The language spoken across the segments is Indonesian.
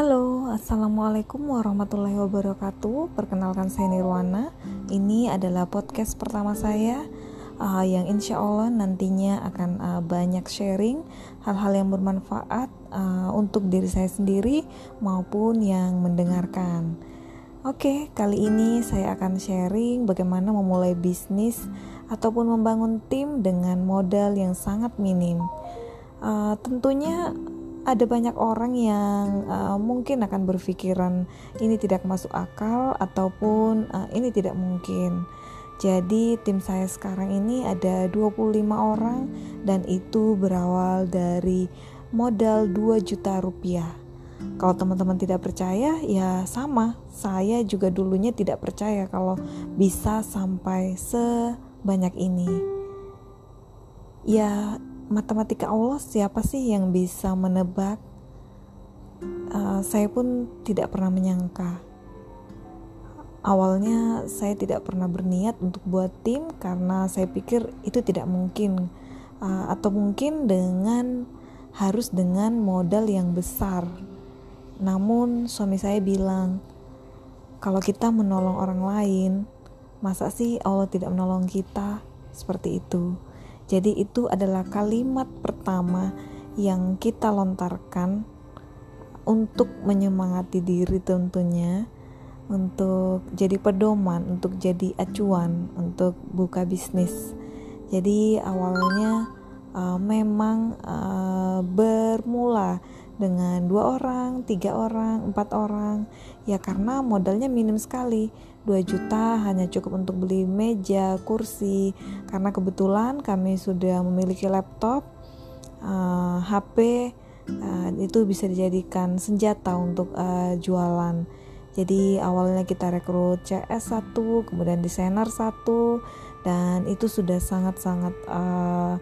Halo, Assalamualaikum warahmatullahi wabarakatuh. Perkenalkan saya Nirwana. Ini adalah podcast pertama saya uh, Yang insya Allah nantinya akan uh, banyak sharing Hal-hal yang bermanfaat uh, untuk diri saya sendiri Maupun yang mendengarkan. Oke, kali ini saya akan sharing bagaimana memulai bisnis Ataupun membangun tim dengan modal yang sangat minim. Uh, Tentunya ada banyak orang yang uh, mungkin akan berpikiran ini tidak masuk akal ataupun uh, ini tidak mungkin. Jadi tim saya sekarang ini ada 25 orang dan itu berawal dari modal 2 juta rupiah. Kalau teman-teman tidak percaya ya sama, saya juga dulunya tidak percaya kalau bisa sampai sebanyak ini. Ya matematika Allah siapa sih yang bisa menebak? Uh, saya pun tidak pernah menyangka. Awalnya saya tidak pernah berniat untuk buat tim karena saya pikir itu tidak mungkin uh, atau mungkin dengan harus dengan modal yang besar. Namun suami saya bilang kalau kita menolong orang lain, masa sih Allah tidak menolong kita seperti itu? Jadi itu adalah kalimat pertama yang kita lontarkan untuk menyemangati diri tentunya untuk jadi pedoman, untuk jadi acuan untuk buka bisnis. Jadi awalnya uh, memang uh, bermula dengan dua orang, tiga orang, empat orang, ya karena modalnya minim sekali. 2 juta hanya cukup untuk beli meja, kursi, karena kebetulan kami sudah memiliki laptop, uh, HP, uh, itu bisa dijadikan senjata untuk uh, jualan. Jadi awalnya kita rekrut CS 1, kemudian desainer 1, dan itu sudah sangat-sangat uh,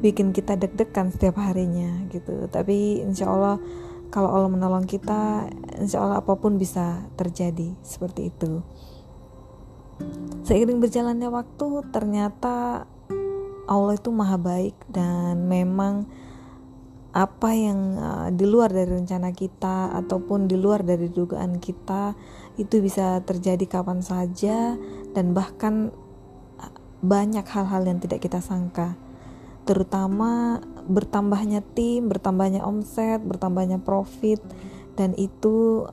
bikin kita deg-degan setiap harinya gitu. Tapi insya Allah kalau Allah menolong kita insya Allah apa pun bisa terjadi seperti itu. Seiring berjalannya waktu ternyata Allah itu maha baik dan memang apa yang uh, di luar dari rencana kita ataupun di luar dari dugaan kita itu bisa terjadi kapan saja dan bahkan banyak hal-hal yang tidak kita sangka terutama bertambahnya tim, bertambahnya omset, bertambahnya profit dan itu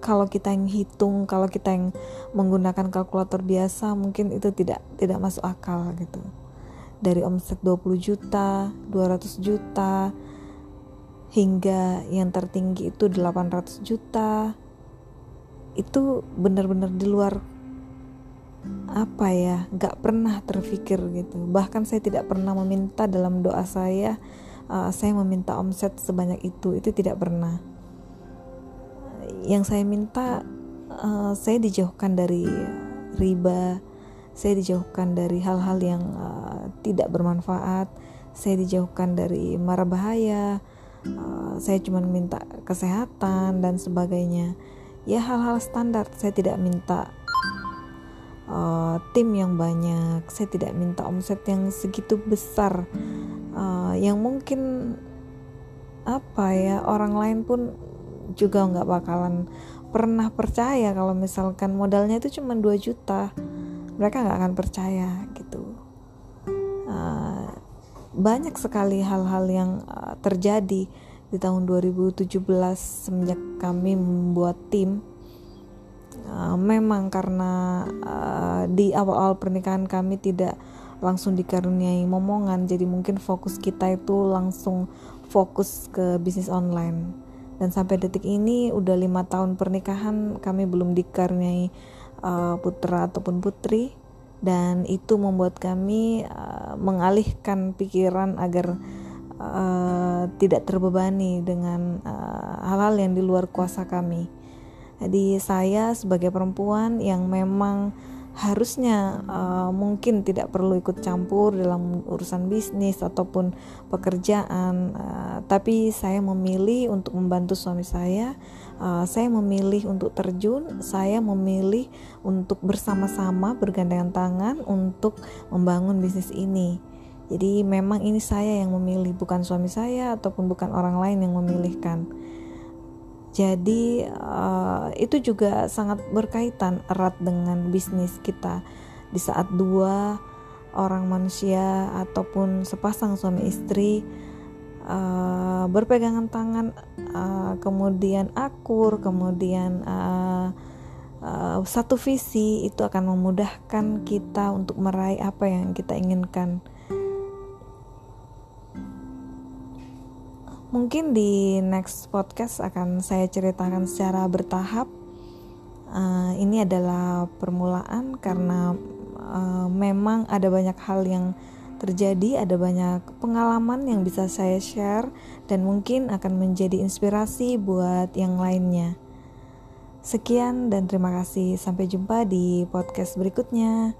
kalau kita yang hitung, kalau kita yang menggunakan kalkulator biasa mungkin itu tidak tidak masuk akal gitu. Dari omset 20 juta, 200 juta hingga yang tertinggi itu 800 juta. Itu benar-benar di luar apa ya nggak pernah terfikir gitu. Bahkan saya tidak pernah meminta dalam doa saya uh, saya meminta omset sebanyak itu itu tidak pernah. Yang saya minta uh, saya dijauhkan dari riba saya dijauhkan dari hal-hal yang uh, tidak bermanfaat saya dijauhkan dari mara bahaya uh, saya cuma minta kesehatan dan sebagainya. Ya hal-hal standar saya tidak minta uh, tim yang banyak. Saya tidak minta omset yang segitu besar. Uh, yang mungkin apa ya orang lain pun juga nggak bakalan pernah percaya kalau misalkan modalnya itu cuma 2 juta. Mereka nggak akan percaya gitu. Uh, banyak sekali hal-hal yang uh, terjadi di tahun 2017 semenjak kami membuat tim Eh, memang karena uh, di awal-awal pernikahan kami tidak langsung dikaruniai momongan jadi mungkin fokus kita itu langsung fokus ke bisnis online. Dan sampai detik ini udah lima tahun pernikahan kami belum dikaruniai uh, putra ataupun putri. Dan itu membuat kami uh, mengalihkan pikiran agar uh, tidak terbebani dengan hal-hal uh, yang di luar kuasa kami jadi saya sebagai perempuan yang memang harusnya uh, mungkin tidak perlu ikut campur dalam urusan bisnis ataupun pekerjaan, uh, tapi saya memilih untuk membantu suami saya. Uh, saya memilih untuk terjun, saya memilih untuk bersama-sama bergandengan tangan untuk membangun bisnis ini. Jadi memang ini saya yang memilih, bukan suami saya ataupun bukan orang lain yang memilihkan Jadi uh, itu juga sangat berkaitan erat dengan bisnis kita di saat dua orang manusia ataupun sepasang suami istri uh, berpegangan tangan, uh, kemudian akur, kemudian uh, uh, satu visi itu akan memudahkan kita untuk meraih apa yang kita inginkan. Mungkin di next podcast akan saya ceritakan secara bertahap. Uh, ini adalah permulaan karena uh, memang ada banyak hal yang terjadi, ada banyak pengalaman yang bisa saya share dan mungkin akan menjadi inspirasi buat yang lainnya. Sekian dan terima kasih. Sampai jumpa di podcast berikutnya.